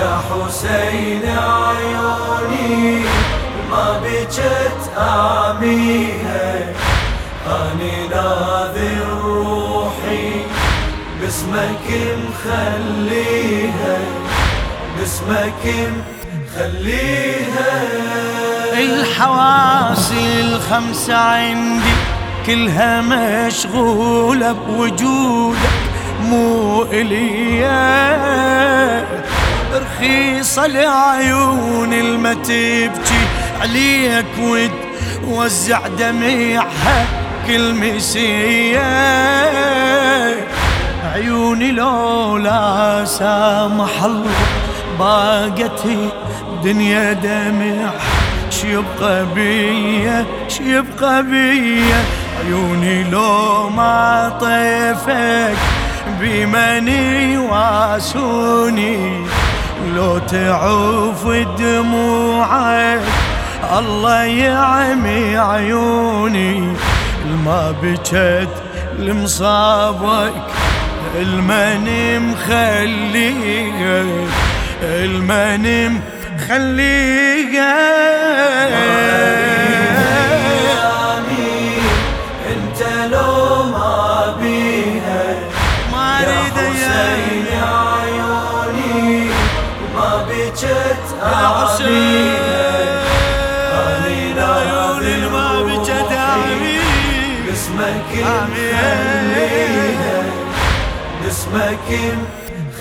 حسين عيوني ما بجت آميها أني ناذر روحي باسمك مخليها باسمك مخليها الحواس الخمسة عندي كلها مشغولة بوجودك مو إلي. رخيصة لعيون المتبكي عليك وتوزع دميعها كل مسية عيوني لولا سامح الله باقتي دنيا دمع شيبقى بيا شيبقى بيا. عيوني لو ما طيفك بمن واسوني. لو تعوف دموعك الله يعمي عيوني. الما بكت لمصابك المن مخليك المن مخليك. بجت حسين أني عيوني ما بجت عمي باسمك. خليها باسمك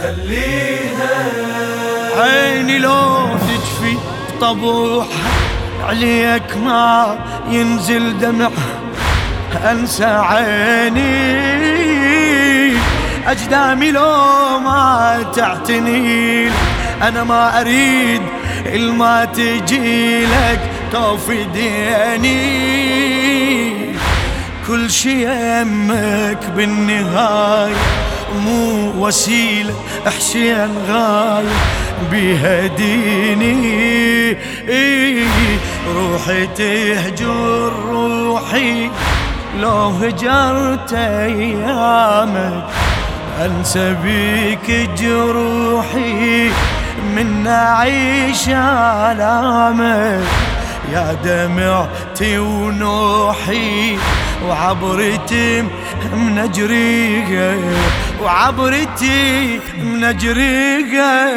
خليها عيني لو تجفي طبوح عليك ما ينزل دمع. أنسى عيني. أجدامي لو ما تعتني. أنا ما أريد إلما تجي لك توفي ديني. كل شي يمك بالنهاية مو وسيلة حسين غاية بيها ديني. روحي تهجر روحي لو هجرت أيامك أنسى بيك جروحي. من اعيش آلامك. يا دمعتي ونوحي وعبرتي من اجريها وعبرتي من اجريها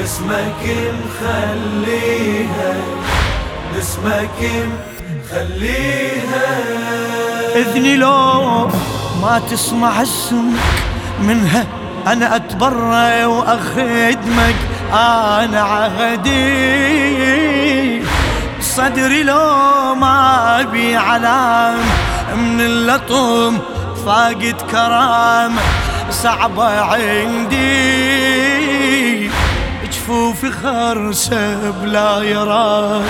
باسمك مخليها باسمك مخليها اذني لو ما تسمع اسمك منها أنا اتبرى واخدمك أنا عهدي. صدري لو ما بي علام من اللطم فاقد كرامة صعبة عندي. جفوفي خرسة بلا يراي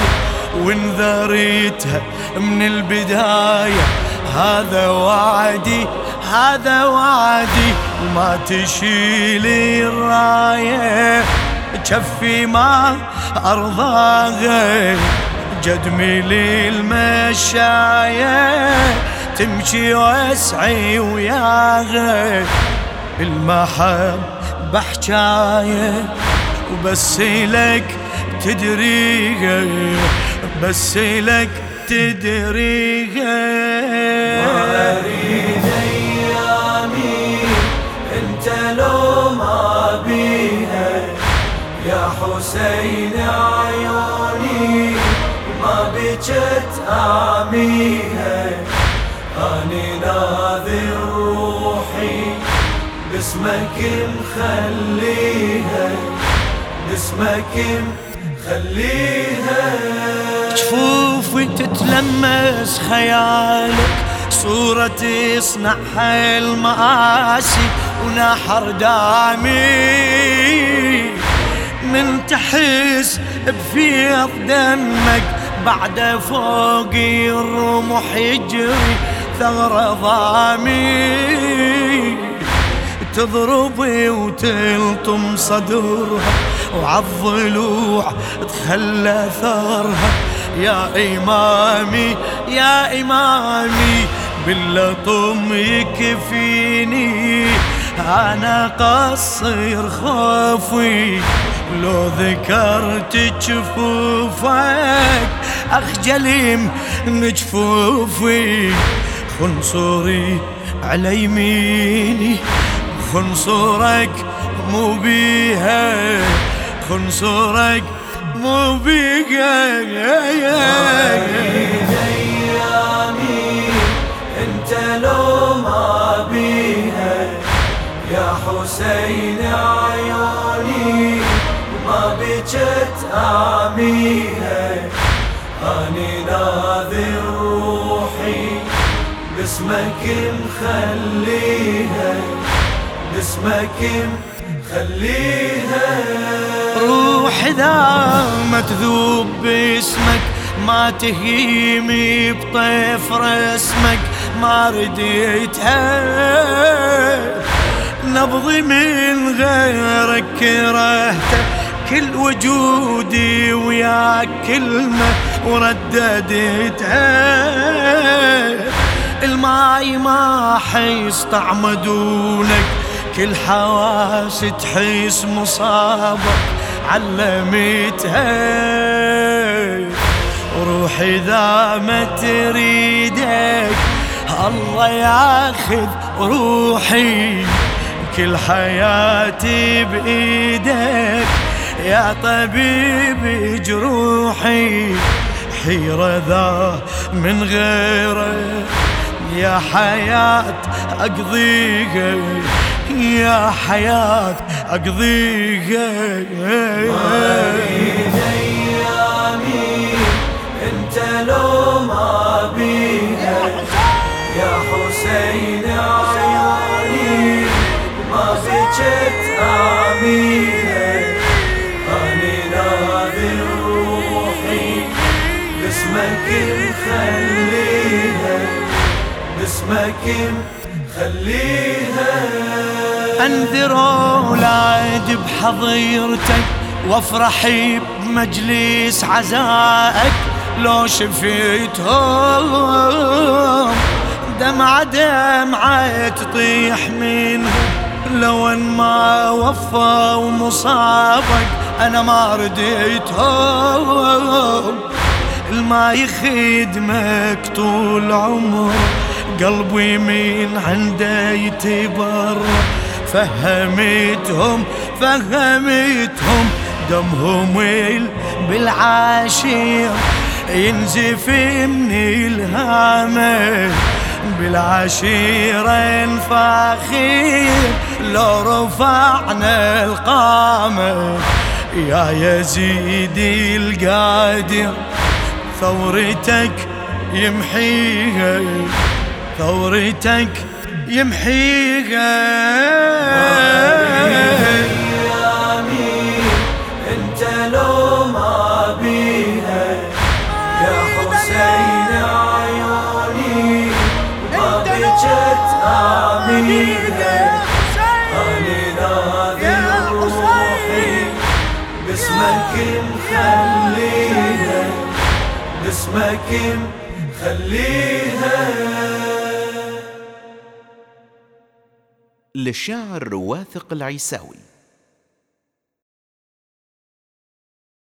وانذريتها من البداية. هذا وعدي هذا وعدي ما تشيلي الراية. جفي ما أرضاها جدمي للمشاية. تمشي واسعي وياها المحبة حجاية وبس لك تدريها بس لك تدريها أريد ايامي انت لو ما بيها يا حسين عيوني ما بجت آميها. أني ناذر روحي باسمك مخليها باسمك مخليها جفوفي تتلمس خيالك صورة تصنعها المآسي ونحر دامي. من تحس بفيض دمك بعد فوق الرمح يجري ثغرة ضامي. تضربي وتلطم صدرها وعالضلوع تخلى ثارها. يا إمامي يا إمامي باللطم يكفيني. أنا قصير خوفي لو ذكرت جفوفك أخجل من جفوفي خنصري على يميني. خنصرك مو بيها خنصرك مو بيها ايامي انت لو ما بيها يا حسين عيوني ما بجت آميها أني ناذر روحي باسمك مخليها باسمك مخليها روح ما تذوب باسمك ما تهيمي بطيف رسمك ما رديتها. نبضي من غيرك كرهته كل وجودي وياك كلمة ورددتها. الماي ما حس طعم دونك كل حواس تحس مصابك علمتها. روحي إذا ما تريدك الله ياخذ روحي. كل حياتي بإيدك يا طبيب جروحي. حيرة ذا من غيرك يا حياة أقضيها يا حياة أقضيها ايامي انت لو ما بيها يا حسين عيوني ما بجت آميها أني ناذر روحي باسمك مخليها باسمك مخليها انذر أولاد بحضيرتك وافرح بمجلس عزائك لو شفيتهم. دمعة دمعة تطيح منهم لو إن ما وفوا مصابك أنا ما رديتهم. الما يخدمك طول عمر قلبي من عنده يتبر فهمتهم فهمتهم دمهم بالعاشير ينزف من الهامه بالعشيرة فاخير لو رفعنا القامة يا يزيد القادر ثورتك يمحيها ثورتك يمحيها أنت لو ما بيها يا حسين عيوني ما بجت آميها أني ناذر روحي باسمك مخليها باسمك مخليها للشاعر واثق العيساوي.